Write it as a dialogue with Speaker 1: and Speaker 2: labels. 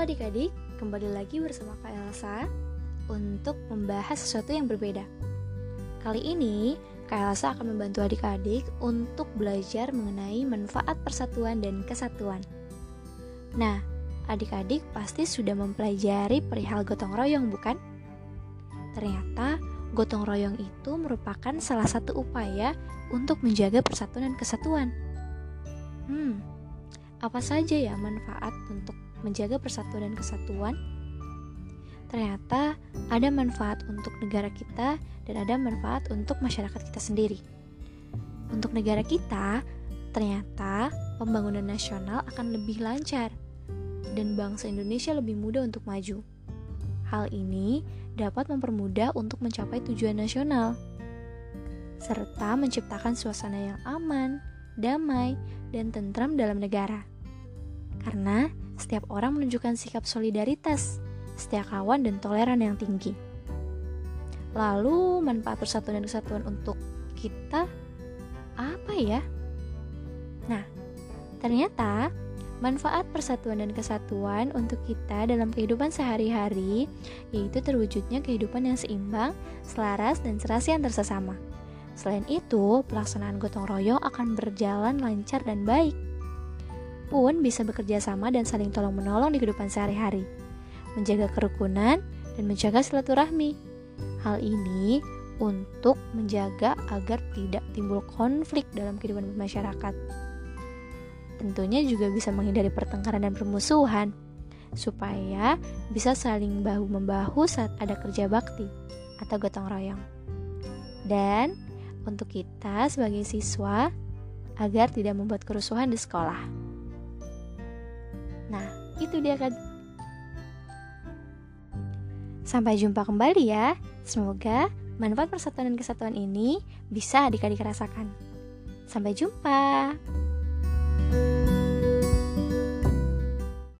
Speaker 1: adik-adik, kembali lagi bersama Kak Elsa untuk membahas sesuatu yang berbeda. Kali ini, Kak Elsa akan membantu adik-adik untuk belajar mengenai manfaat persatuan dan kesatuan. Nah, adik-adik pasti sudah mempelajari perihal gotong royong, bukan? Ternyata, gotong royong itu merupakan salah satu upaya untuk menjaga persatuan dan kesatuan. Hmm, apa saja ya manfaat untuk menjaga persatuan dan kesatuan, ternyata ada manfaat untuk negara kita dan ada manfaat untuk masyarakat kita sendiri. Untuk negara kita, ternyata pembangunan nasional akan lebih lancar dan bangsa Indonesia lebih mudah untuk maju. Hal ini dapat mempermudah untuk mencapai tujuan nasional, serta menciptakan suasana yang aman, damai, dan tentram dalam negara. Karena setiap orang menunjukkan sikap solidaritas, setia kawan, dan toleran yang tinggi. Lalu, manfaat persatuan dan kesatuan untuk kita apa ya? Nah, ternyata manfaat persatuan dan kesatuan untuk kita dalam kehidupan sehari-hari yaitu terwujudnya kehidupan yang seimbang, selaras, dan serasi antar sesama. Selain itu, pelaksanaan gotong royong akan berjalan lancar dan baik pun bisa bekerja sama dan saling tolong-menolong di kehidupan sehari-hari, menjaga kerukunan dan menjaga silaturahmi. Hal ini untuk menjaga agar tidak timbul konflik dalam kehidupan masyarakat. Tentunya juga bisa menghindari pertengkaran dan permusuhan, supaya bisa saling bahu-membahu saat ada kerja bakti atau gotong royong. Dan untuk kita sebagai siswa, agar tidak membuat kerusuhan di sekolah. Nah, itu dia kan. Sampai jumpa kembali ya. Semoga manfaat persatuan dan kesatuan ini bisa adik-adik rasakan. Sampai jumpa.